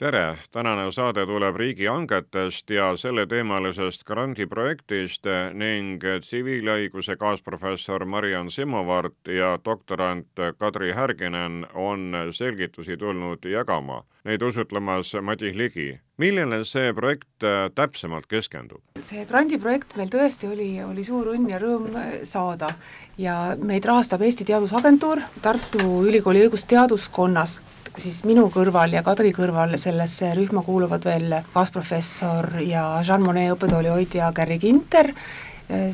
tere, tänane saade tuleb riigihangetest ja selleteemalisest grandiprojektist ning tsiviilõiguse kaasprofessor Mariann Simovart ja doktorant Kadri Härginen on selgitusi tulnud jagama. Neid usutlemas Madis Ligi. millele see projekt täpsemalt keskendub? see grandiprojekt meil tõesti oli, oli suur õnn ja rõõm saada ja meid rahastab Eesti Teadusagentuur Tartu Ülikooli õigusteaduskonnast siis minu kõrval ja Kadri kõrval sellesse rühma kuuluvad veel kaasprofessor ja Jean Monnet õppetooli hoidja Gary Ginter,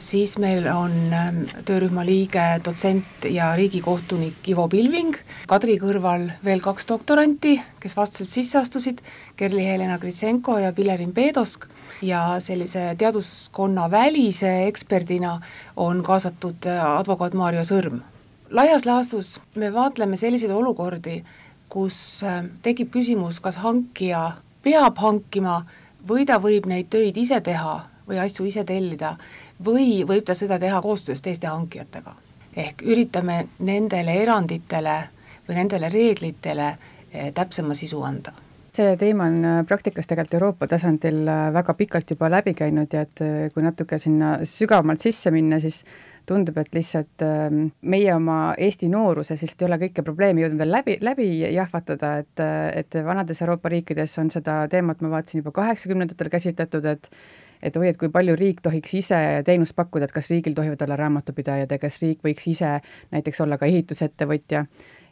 siis meil on ähm, töörühma liige, dotsent ja riigikohtunik Ivo Pilving, Kadri kõrval veel kaks doktoranti, kes vastaselt sisse astusid, Kerli-Helena Gritsenko ja Pilerin Peedosk, ja sellise teaduskonna välise eksperdina on kaasatud äh, advokaat Maarjo Sõrm. laias laastus me vaatleme selliseid olukordi, kus äh, tekib küsimus, kas hankija peab hankima või ta võib neid töid ise teha või asju ise tellida või võib ta seda teha koostöös teiste hankijatega. ehk üritame nendele eranditele või nendele reeglitele äh, täpsema sisu anda see teema on äh, praktikas tegelikult Euroopa tasandil väga pikalt juba läbi käinud ja et kui natuke sinna sügavamalt sisse minna, siis tundub, et lihtsalt ähm, meie oma Eesti nooruses lihtsalt ei ole kõike probleemi jõudnud veel läbi, läbi jahvatada, et, et vanades Euroopa riikides on seda teemat, ma vaatasin, juba kaheksakümnendatel käsitletud, et et oi, et kui palju riik tohiks ise teenust pakkuda, et kas riigil tohivad olla raamatupidajad ja kas riik võiks ise näiteks olla ka ehitusettevõtja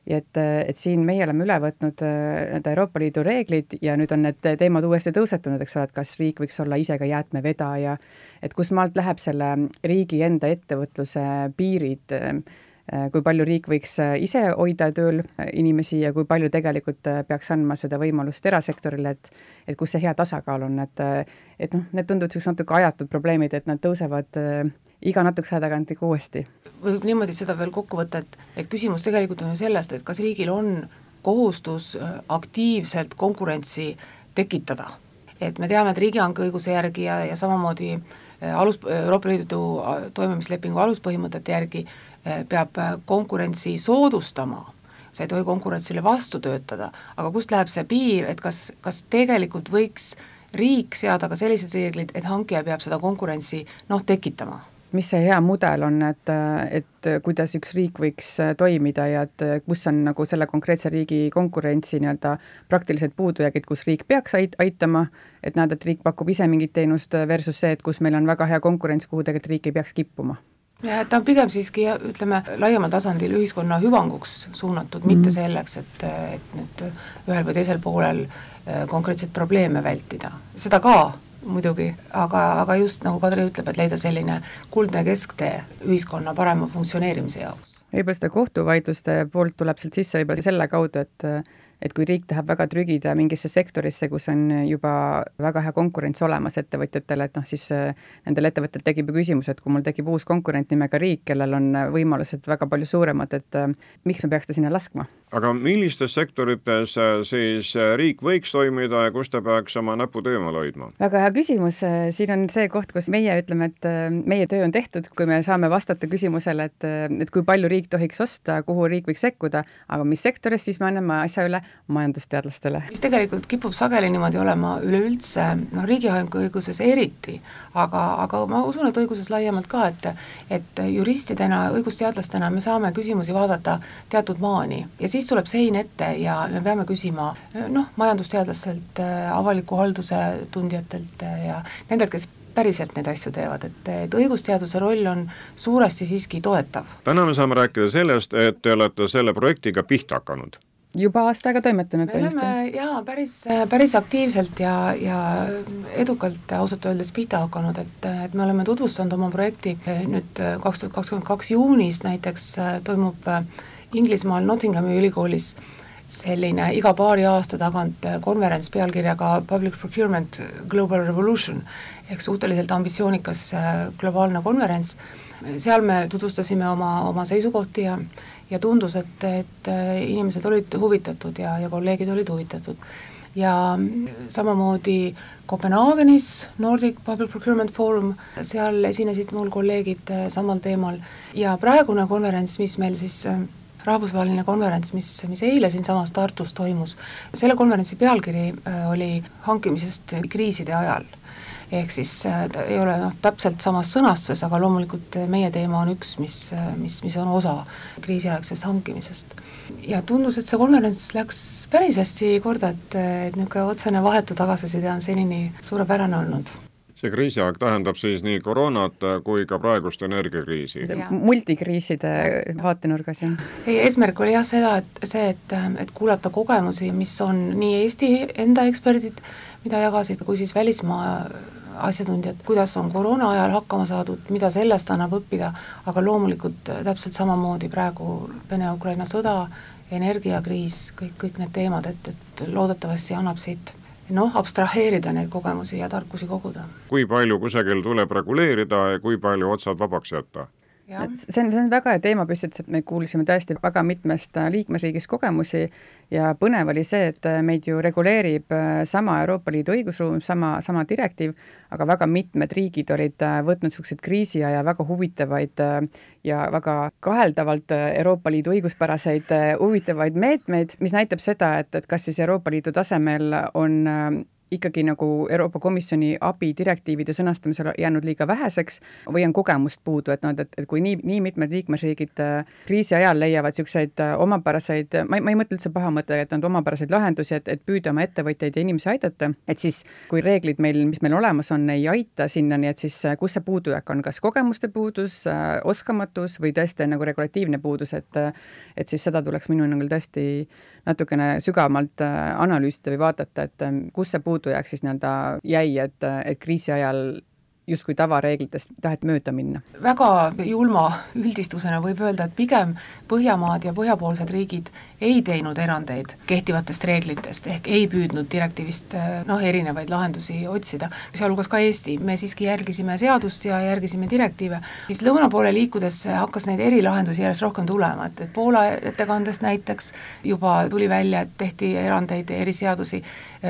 ja et, et siin meie oleme üle võtnud äh, need Euroopa Liidu reeglid ja nüüd on need teemad uuesti tõusetunud, eks ole, et kas riik võiks olla ise ka jäätmevedaja, et kus maalt läheb selle riigi enda ettevõtluse piirid, äh, kui palju riik võiks äh, ise hoida tööl inimesi ja kui palju tegelikult peaks andma seda võimalust erasektorile, et et kus see hea tasakaal on, et et noh, need tunduvad niisugused natuke ajatud probleemid, et nad tõusevad iga natukese aja tagant ikka uuesti. võib niimoodi seda veel kokku võtta, et, et küsimus tegelikult on ju sellest, et kas riigil on kohustus äh, aktiivselt konkurentsi tekitada. et me teame, et riigihanke õiguse järgi ja, ja samamoodi äh, alus, Euroopa Liidu äh, toimimislepingu aluspõhimõtete järgi peab konkurentsi soodustama, sa ei tohi konkurentsile vastu töötada, aga kust läheb see piir, et kas, kas tegelikult võiks riik seada ka sellised reeglid, et hankija peab seda konkurentsi noh, tekitama? Mis see hea mudel on, et, et kuidas üks riik võiks toimida ja et kus on nagu selle konkreetse riigi konkurentsi nii-öelda praktilised puudujäägid, kus riik peaks ait-, aitama, et näed, et riik pakub ise mingit teenust versus see, et kus meil on väga hea konkurents, kuhu tegelikult riik ei peaks kippuma ja ta on pigem siiski ütleme, laiemal tasandil ühiskonna hüvanguks suunatud mm, -hmm. mitte selleks, et, et nüüd ühel või teisel poolel eh, konkreetseid probleeme vältida, seda ka, muidugi, aga, aga just nagu Kadri ütleb, et leida selline kuldne kesktee ühiskonna parema funktsioneerimise jaoks. võib-olla seda kohtuvaidluste poolt tuleb sealt sisse võib-olla selle kaudu, et et kui riik tahab väga trügida mingisse sektorisse, kus on juba väga hea konkurents olemas ettevõtjatele, et noh, siis äh, nendel ettevõtetel tekib ju küsimus, et kui mul tekib uus konkurent nimega riik, kellel on võimalused väga palju suuremad, et äh, miks me peaks ta sinna laskma? aga millistes sektorites äh, siis riik võiks toimida ja kus ta peaks oma näpud eemal hoidma? väga hea küsimus, siin on see koht, kus meie ütleme, et meie töö on tehtud, kui me saame vastata küsimusele, et, et kui palju riik tohiks osta, kuhu riik võiks sekkuda, aga mis sektoris, siis me anname asja üle majandusteadlastele. mis tegelikult kipub sageli niimoodi olema üleüldse, noh riigihanke õiguses eriti, aga, aga ma usun, et õiguses laiemalt ka, et et juristidena, õigusteadlastena me saame küsimusi vaadata teatud maani ja siis tuleb sein ette ja me peame küsima noh, majandusteadlastelt, avaliku halduse tundjatelt ja nendelt, kes päriselt neid asju teevad, et, et õigusteaduse roll on suuresti siiski toetav. täna me saame rääkida sellest, et te olete selle projektiga pihta hakanud juba aasta aega toimetanud me oleme jaa, päris, päris aktiivselt ja, ja edukalt ausalt öeldes pihta hakanud, et, et me oleme tutvustanud oma projekti. Nüüd kaks tuhat kakskümmend kaks juunis näiteks toimub Inglismaal Nottinghami ülikoolis selline iga paari aasta tagant konverents pealkirjaga Public Procurement Global Revolution ehk suhteliselt ambitsioonikas globaalne konverents, seal me tutvustasime oma, oma seisukohti ja ja tundus, et, et inimesed olid huvitatud ja, ja kolleegid olid huvitatud. Ja samamoodi Kopenhaagenis Nordic Public Procurement Forum, seal esinesid mul kolleegid äh, samal teemal. Ja praegune konverents, mis meil siis äh, rahvusvaheline konverents, mis, mis eile siinsamas Tartus toimus, selle konverentsi pealkiri äh, oli hankimisest kriiside ajal ehk siis ta ei ole noh, täpselt samas sõnastuses, aga loomulikult meie teema on üks, mis, mis, mis on osa kriisiaegsest hankimisest ja tundus, et see konverents läks päris hästi korda, et, et niisugune otsene vahetu tagasiside on senini suurepärane olnud see kriisiaeg tähendab siis nii koroonat kui ka praegust energiakriisi. multikriiside vaatenurgas, jah. ei, eesmärk oli jah seda, et see, et, et kuulata kogemusi, mis on nii Eesti enda eksperdid, mida jagasid, kui siis välismaa asjatundjad, kuidas on koroona ajal hakkama saadud, mida sellest annab õppida, aga loomulikult äh, täpselt samamoodi praegu Vene-Ukraina sõda, energiakriis, kõik, kõik need teemad, et, et loodetavasti annab siit noh, abstraheerida neid kogemusi ja tarkusi koguda. kui palju kusagil tuleb reguleerida ja kui palju otsad vabaks jätta? See on, see on väga hea teemapüstitus, et me kuulsime tõesti väga mitmest äh, liikmesriigist kogemusi ja põnev oli see, et äh, meid ju reguleerib äh, sama Euroopa Liidu õigusruum, sama, sama direktiiv, aga väga mitmed riigid olid võtnud niisuguseid kriisiaja väga huvitavaid ja väga kaheldavalt Euroopa Liidu õiguspäraseid huvitavaid meetmeid, mis näitab seda, et, et kas siis Euroopa Liidu tasemel on ikkagi nagu Euroopa Komisjoni abi direktiivide sõnastamisel jäänud liiga väheseks või on kogemust puudu, et noh, et, et kui nii, nii mitmed liikmesriigid äh, kriisi ajal leiavad niisuguseid äh, omapäraseid, ma ei, ma ei mõtle üldse paha mõte, et nad omapäraseid lahendusi, et, et püüda oma ettevõtjaid ja inimesi aidata, et siis kui reeglid meil, mis meil olemas on, ei aita sinnani, et siis äh, kus see puudujääk on, kas kogemuste puudus, oskamatus või tõesti nagu regulatiivne puudus, et et siis seda tuleks minu hinnangul tõesti natukene sügavamalt analüüsida või vaadata, et kus see puudus puudujääk siis nii-öelda jäi, et, et kriisi ajal justkui tavareeglitest taheti mööda minna? väga julma üldistusena võib öelda, et pigem Põhjamaad ja põhjapoolsed riigid ei teinud erandeid kehtivatest reeglitest, ehk ei püüdnud direktiivist noh, erinevaid lahendusi otsida, sealhulgas ka Eesti, me siiski järgisime seadust ja järgisime direktiive, siis lõuna poole liikudes hakkas neid erilahendusi järjest rohkem tulema, et, et Poola ettekandest näiteks juba tuli välja, et tehti erandeid ja eriseadusi,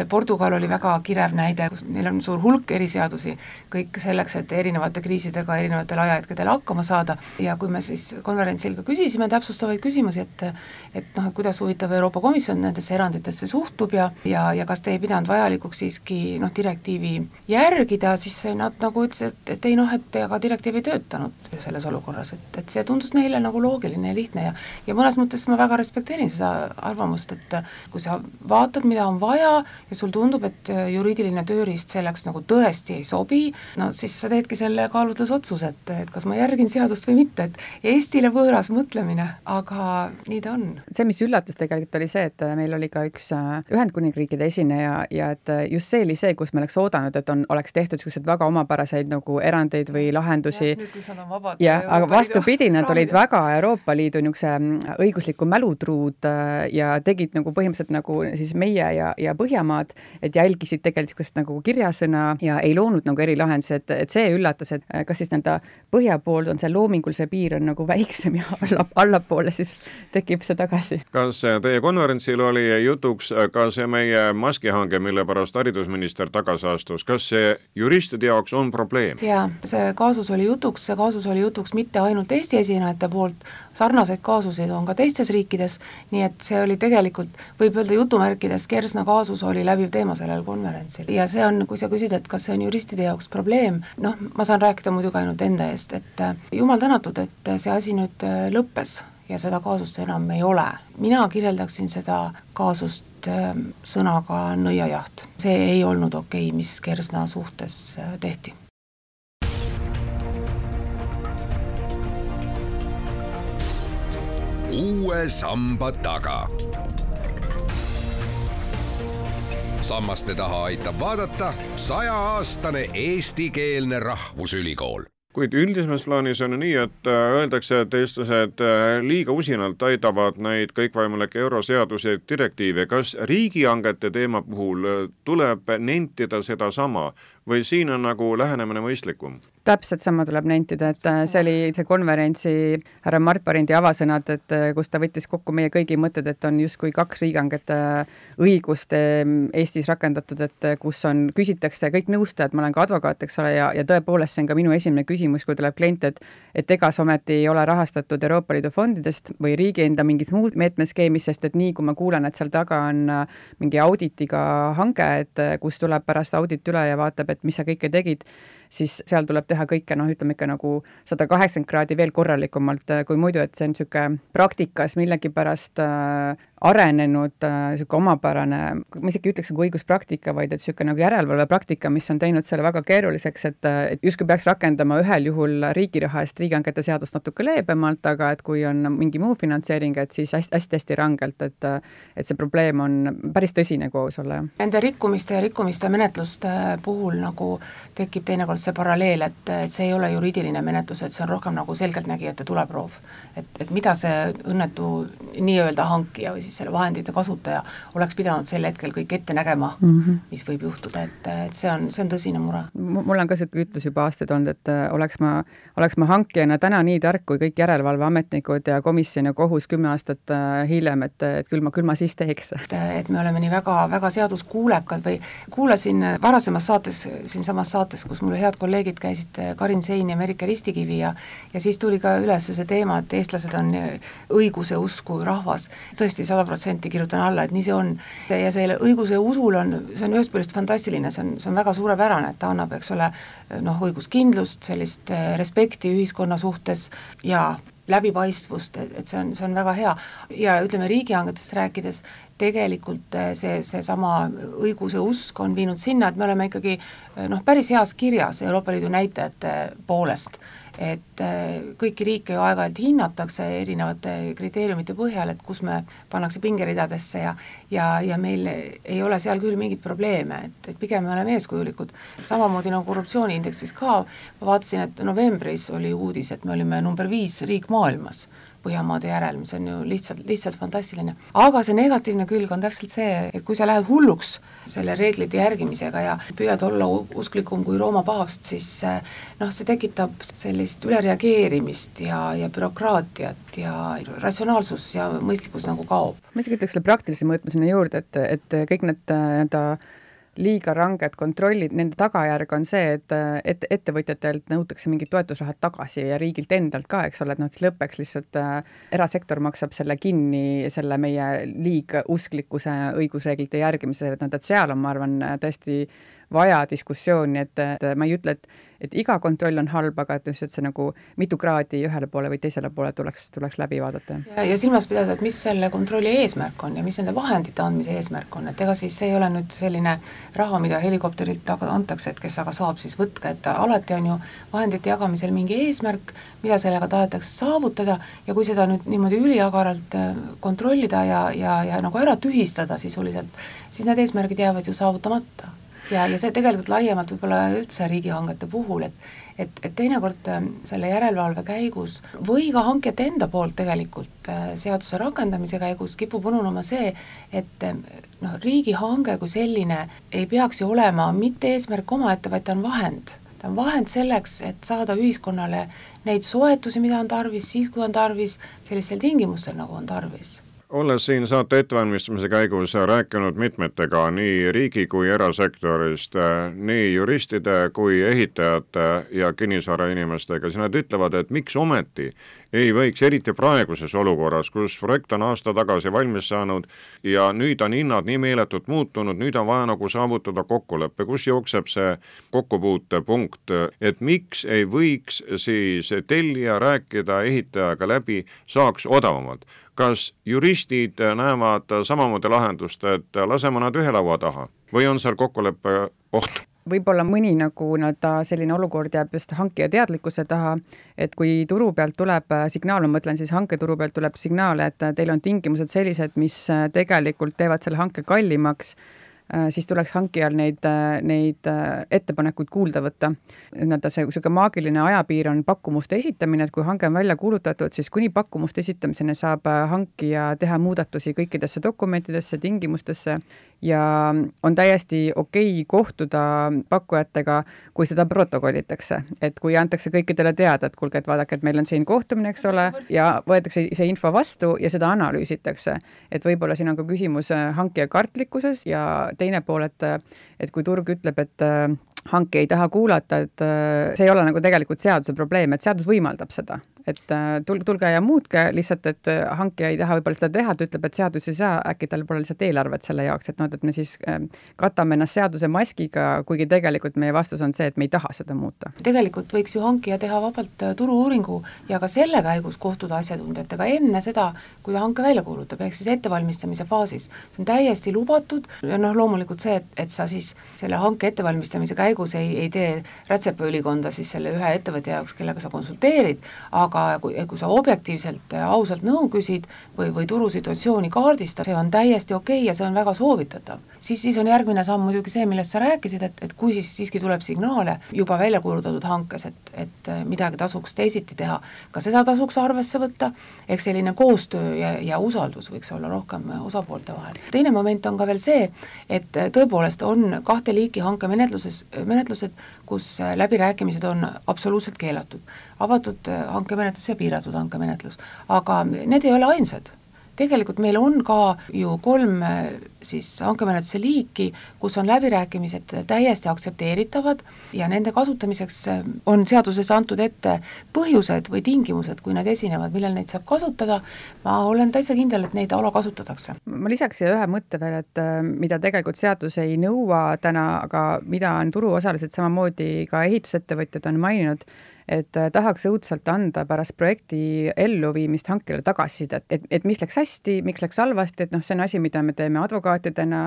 Portugal oli väga kirev näide, kus neil on suur hulk eriseadusi, kõik selleks, et erinevate kriisidega erinevatel ajahetkedel hakkama saada. Ja kui me siis konverentsil ka küsisime täpsustavaid küsimusi, et et noh, et kuidas huvitav Euroopa Komisjon nendesse eranditesse suhtub ja, ja, ja kas te ei pidanud vajalikuks siiski noh, direktiivi järgida, siis nad nagu ütlesid, et, et ei noh, et ega direktiiv ei töötanud selles olukorras, et, et see tundus neile nagu loogiline ja lihtne ja ja mõnes mõttes ma väga respekteerin seda arvamust, et kui sa vaatad, mida on vaja ja sul tundub, et juriidiline tööriist selleks nagu tõesti ei sobi, no siis sa teedki selle kaalutlusotsuse, et, et kas ma järgin seadust või mitte, et Eestile võõras mõtlemine, aga nii ta on. see, mis üllatus tegelikult oli see, et meil oli ka üks äh, Ühendkuningriikide esineja ja et äh, just see oli see, kus me oleks oodanud, et on, oleks tehtud niisuguseid väga omapäraseid nagu erandeid või lahendusi. jah, aga vastupidi, nad olid väga Euroopa Liidu niisuguse mm, õigusliku mälutruud äh, ja tegid nagu põhimõtteliselt nagu siis meie ja, ja Põhjamaad, et jälgisid tegelikult niisugust nagu kirjasõna ja ei loonud nagu erilahendusi, et, et see üllatas, et kas siis nii-öelda põhja pool on see loomingulise piir on nagu väiksem ja alla, allapoole siis tekib see tagasi. kas teie konverentsil oli jutuks ka see meie maskihange, mille pärast haridusminister tagasi astus, kas see juristide jaoks on probleem? jaa, see kaasus oli jutuks, see kaasus oli jutuks mitte ainult Eesti esinejate poolt, sarnaseid kaasuseid on ka teistes riikides, nii et see oli tegelikult, võib öelda jutumärkides, Kersna kaasus oli läbiv teema sellel konverentsil ja see on, kui sa küsid, et kas see on juristide jaoks probleem, noh, ma saan rääkida muidugi ainult enda eest, et jumal tänatud, et see asi nüüd lõppes ja seda kaasust enam ei ole. mina kirjeldaksin seda kaasust ähm, sõnaga nõiajaht. see ei olnud okei okay,, mis Kersna suhtes äh, tehti. uue samba taga. Sammaste taha aitab vaadata sajaaastane eestikeelne rahvusülikool kuid üldisemas plaanis on nii, et äh, öeldakse, et eestlased äh, liiga usinalt täidavad neid kõikvõimalikke euroseaduseid, direktiive, kas riigihangete teema puhul äh, tuleb nentida sedasama või siin on nagu lähenemine mõistlikum? Täpselt sama tuleb nentida, et äh, see oli see konverentsi härra Mart Parindi avasõnad, et äh, kus ta võttis kokku meie kõigi mõtted, et on justkui kaks riigihangete õigust ähm, Eestis rakendatud, et äh, kus on, küsitakse kõik nõustajad, ma olen ka advokaat, eks ole, ja, ja tõepoolest see on ka minu esimene küsimus, kui tuleb klient, et et ega see ometi ei ole rahastatud Euroopa Liidu fondidest või riigi enda mingist muust meetmeskeemist, sest et nii, kui ma kuulen, et seal taga on mingi auditiga hange, et kus tuleb pärast audit üle ja vaatab, et mis sa kõike tegid, siis seal tuleb teha kõike noh, ütleme ikka nagu sada kaheksakümmend kraadi veel korralikumalt kui muidu, et see on niisugune praktikas millegipärast äh, arenenud niisugune äh, omapärane, ma isegi ütleks nagu õiguspraktika, vaid et niisugune nagu järelevalvepraktika, mis on teinud selle väga keeruliseks, et, et justkui peaks rakendama ühel juhul riigi raha eest riigihangete seadust natuke leebemalt, aga et kui on mingi muu finantseering, et siis hästi-hästi rangelt, et et see probleem on päris tõsine, kui aus olla, jah. Nende rikkumiste ja rikkumiste menetluste puhul nagu tekib teinekord see paralleel, et, et see ei ole juriidiline menetlus, et see on rohkem nagu selgeltnägijate tuleproov. et, et mida see õnnetu nii-öelda hankija või siis siis selle vahendite kasutaja oleks pidanud sel hetkel kõik ette nägema mm, -hmm. mis võib juhtuda, et, et see on, see on tõsine mure. mul on ka niisugune ütlus juba aastaid olnud, et äh, oleks ma, oleks ma hankijana täna nii tark kui kõik järelevalveametnikud ja komisjon ja kohus kümme aastat äh, hiljem, et, et küll ma, küll ma siis teeks. et, et me oleme nii väga, väga seaduskuulekad või kuulasin varasemas saates, siinsamas saates, kus mul head kolleegid käisid, Karin Sein ja Merike Ristikivi ja ja siis tuli ka üles see teema, et eestlased on õiguse usku rahvas. tõesti, sada protsenti kirjutan alla, et nii see on. ja selle õiguse usul on, see on ühest küljest fantastiline, see on, see on väga suurepärane, et ta annab, eks ole, noh, õiguskindlust, sellist eh, respekti ühiskonna suhtes ja läbipaistvust, et, et see on, see on väga hea. ja ütleme, riigihangetest rääkides, tegelikult eh, see, seesama õiguse usk on viinud sinna, et me oleme ikkagi eh, noh, päris heas kirjas Euroopa Liidu näitajate poolest et äh, kõiki riike ju aeg-ajalt hinnatakse erinevate kriteeriumite põhjal, et kus me pannakse pingeridadesse ja ja, ja meil ei ole seal küll mingeid probleeme, et, et pigem me oleme eeskujulikud. samamoodi nagu korruptsiooniindeksis ka, ma vaatasin, et novembris oli uudis, et me olime number viis riik maailmas Põhjamaade järel, mis on ju lihtsalt, lihtsalt fantastiline. aga see negatiivne külg on täpselt see, et kui sa lähed hulluks selle reeglite järgimisega ja püüad olla usklikum kui Rooma paavst, siis noh, see tekitab sellist ülereageerimist ja, ja bürokraatiat ja ratsionaalsus ja mõistlikkus nagu kaob. ma isegi ütleks selle praktilise mõõtme sinna juurde, et, et kõik need nii-öelda liiga ranged kontrollid, nende tagajärg on see, et, et ettevõtjatelt nõutakse mingid toetusrahad tagasi ja riigilt endalt ka, eks ole, et noh, et siis lõppeks lihtsalt äh, erasektor maksab selle kinni, selle meie liigusklikkuse õigusreeglite järgimise, et noh, et seal on, ma arvan, tõesti vaja diskussiooni, et, et ma ei ütle, et et iga kontroll on halb, aga et lihtsalt see nagu mitu kraadi ühele poole või teisele poole tuleks, tuleks läbi vaadata. ja, ja silmas pidada, et mis selle kontrolli eesmärk on ja mis nende vahendite andmise eesmärk on, et ega siis see ei ole nüüd selline raha, mida helikopterilt antakse, et kes aga saab siis võtta, et alati on ju vahendite jagamisel mingi eesmärk, mida sellega tahetakse saavutada. Ja kui seda nüüd niimoodi üliagaralt äh, kontrollida ja, ja, ja nagu ära tühistada sisuliselt, siis need eesmärgid jäävad ju saavutamata ja, ja see tegelikult laiemalt võib-olla üldse riigihangete puhul, et et, et teinekord ähm, selle järelevalve käigus või ka hankijate enda poolt tegelikult äh, seaduse rakendamise käigus kipub ununema see, et ähm, noh, riigihange kui selline ei peaks ju olema mitte eesmärk omaette, vaid ta on vahend. ta on vahend selleks, et saada ühiskonnale neid soetusi, mida on tarvis, siis kui on tarvis, sellistel tingimustel, nagu on tarvis olles siin saate ettevalmistamise käigus rääkinud mitmetega nii riigi kui erasektorist, nii juristide kui ehitajate ja kinnisvarainimestega, siis nad ütlevad, et miks ometi ei võiks, eriti praeguses olukorras, kus projekt on aasta tagasi valmis saanud ja nüüd on hinnad nii meeletult muutunud, nüüd on vaja nagu saavutada kokkulepe, kus jookseb see kokkupuutepunkt, et miks ei võiks siis tellija rääkida ehitajaga läbi, saaks odavamalt kas juristid näevad samamoodi lahendust, et laseme nad ühe laua taha või on seal kokkuleppe oht? võib-olla mõni nagu nii-öelda selline olukord jääb just hankija teadlikkuse taha, et kui turu pealt tuleb signaal, ma mõtlen siis hanketuru pealt tuleb signaale, et teil on tingimused sellised, mis tegelikult teevad selle hanke kallimaks siis tuleks hankijal neid, neid ettepanekuid kuulda võtta. nii-öelda see niisugune maagiline ajapiir on pakkumuste esitamine, et kui hange on välja kuulutatud, siis kuni pakkumuste esitamiseni saab hankija teha muudatusi kõikidesse dokumentidesse, tingimustesse ja on täiesti okei okay kohtuda pakkujatega, kui seda protokollitakse, et kui antakse kõikidele teada, et kuulge, et vaadake, et meil on siin kohtumine, eks ole, ja võetakse see info vastu ja seda analüüsitakse. et võib-olla siin on ka küsimus äh, hankija kartlikkuses ja teine pool, et, et kui turg ütleb, et äh, hanke ei taha kuulata, et äh, see ei ole nagu tegelikult seaduse probleem, et seadus võimaldab seda et äh, tulge, tulge ja muutke, lihtsalt et äh, hankija ei taha võib-olla seda teha, ta ütleb, et seadus ei saa, äkki tal pole lihtsalt eelarvet selle jaoks, et noh, et me siis ähm, katame ennast seaduse maskiga, kuigi tegelikult meie vastus on see, et me ei taha seda muuta. tegelikult võiks ju hankija teha vabalt äh, turu-uuringu ja ka selle käigus kohtuda asjatundjatega enne seda, kui ta hanke välja kuulutab, ehk siis ettevalmistamise faasis. see on täiesti lubatud ja noh, loomulikult see, et, et sa siis selle hanke ettevalmistamise käigus ei, ei tee rätsepaülikonda siis selle ühe ettevõtja jaoks, kellega sa konsulteerid, aga aga kui, kui sa objektiivselt ausalt nõu küsid või, või turusituatsiooni kaardistad, see on täiesti okei okay ja see on väga soovitatav. siis, siis on järgmine samm muidugi see, millest sa rääkisid, et, et kui siis siiski tuleb signaale juba välja kuulutatud hankes, et, et midagi tasuks teisiti teha, ka seda tasuks arvesse võtta, eks selline koostöö ja, ja usaldus võiks olla rohkem osapoolte vahel. teine moment on ka veel see, et tõepoolest on kahte liiki hankemenetluses, menetlused, kus läbirääkimised on absoluutselt keelatud. Avatud hankemenetlus ja piiratud hankemenetlus, aga need ei ole ainsad. Tegelikult meil on ka ju kolm siis hankemenetluse liiki, kus on läbirääkimised täiesti aktsepteeritavad ja nende kasutamiseks on seaduses antud ette põhjused või tingimused, kui need esinevad, millal neid saab kasutada, ma olen täitsa kindel, et neid alakasutatakse. ma lisaks siia ühe mõtte veel, et äh, mida tegelikult seadus ei nõua täna, aga mida on turuosalised samamoodi ka ehitusettevõtjad on maininud, et äh, tahaks õudselt anda pärast projekti elluviimist hankele tagasisidet, et, et mis läks hästi, miks läks halvasti, et noh, see on asi, mida me teeme advokaatidena,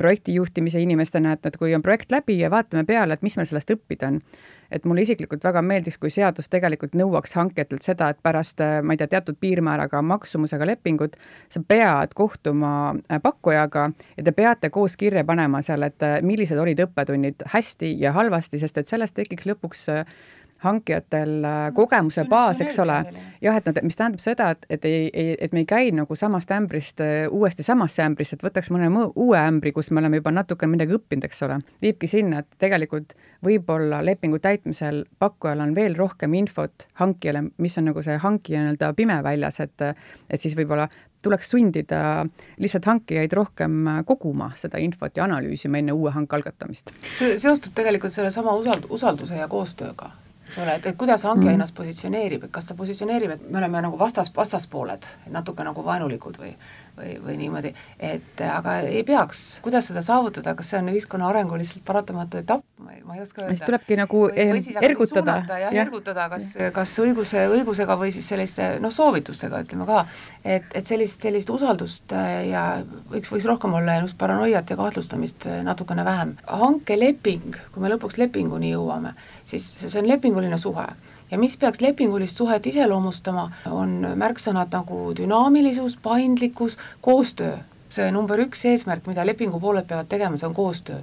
projekti juhtimise inimestena, et, et kui on projekt läbi ja vaatame peale, et mis meil sellest õppida on. Et mulle isiklikult väga meeldiks, kui seadus tegelikult nõuaks hanketelt seda, et pärast, äh, ma ei tea, teatud piirmääraga maksumusega lepingut, sa pead kohtuma äh, pakkujaga ja te peate koos kirja panema seal, et millised olid õppetunnid hästi ja halvasti, sest et sellest tekiks lõpuks hankijatel äh, kogemuse baas, eks ole. jah, et noh, mis tähendab seda, et, et ei, ei, et me ei käi nagu samast ämbrist äh, uuesti samasse ämbrisse, et võtaks mõne uue ämbri, kus me oleme juba natuke midagi õppinud, eks ole. viibki sinna, et tegelikult võib-olla lepingu täitmisel pakkujal on veel rohkem infot hankijale, mis on nagu see hankija nii-öelda pimeväljas, et et siis võib-olla tuleks sundida lihtsalt hankijaid rohkem koguma seda infot ja analüüsima enne uue hanke algatamist. see seostub tegelikult sellesama usald-, usalduse ja koostööga eks ole, et, et kuidas hankija mm. ennast positsioneerib, et kas ta positsioneerib, et me oleme nagu vastas, vastaspooled, natuke nagu vaenulikud või või, või niimoodi, et aga ei peaks, kuidas seda saavutada, kas see on ühiskonna arengu lihtsalt paratamatu etapp, ma ei, ma ei oska öelda. siis tulebki nagu või, või siis ergutada. jah ja., ergutada kas, kas õiguse, õigusega või siis selliste noh, soovitustega ütleme ka, et, et sellist, sellist usaldust äh, ja võiks, võiks rohkem olla ja just paranoiat ja kahtlustamist äh, natukene vähem. hankeleping, kui me lõpuks lepinguni jõuame, siis see on lepinguline suhe ja mis peaks lepingulist suhet iseloomustama, on märksõnad nagu dünaamilisus, paindlikkus, koostöö. see number üks eesmärk, mida lepingupooled peavad tegema, see on koostöö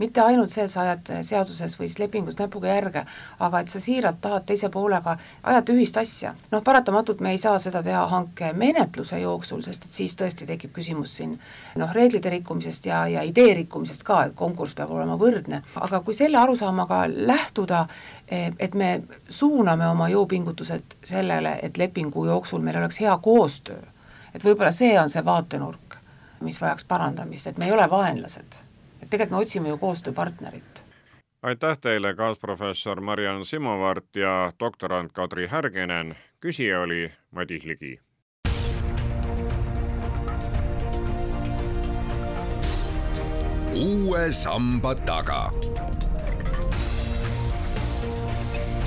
mitte ainult see, et sa ajad seaduses või siis lepingus näpuga järge, aga et sa siiralt tahad teise poolega ajada ühist asja. noh, paratamatult me ei saa seda teha hankemenetluse jooksul, sest et siis tõesti tekib küsimus siin noh, reeglite rikkumisest ja, ja idee rikkumisest ka, et konkurss peab olema võrdne, aga kui selle arusaamaga lähtuda, et me suuname oma jõupingutused sellele, et lepingu jooksul meil oleks hea koostöö, et võib-olla see on see vaatenurk, mis vajaks parandamist, et me ei ole vaenlased et tegelikult me otsime ju koostööpartnerit. aitäh teile, kaasprofessor Mariann Simovart ja doktorant Kadri Härginen, küsija oli Madis Ligi. uue samba taga.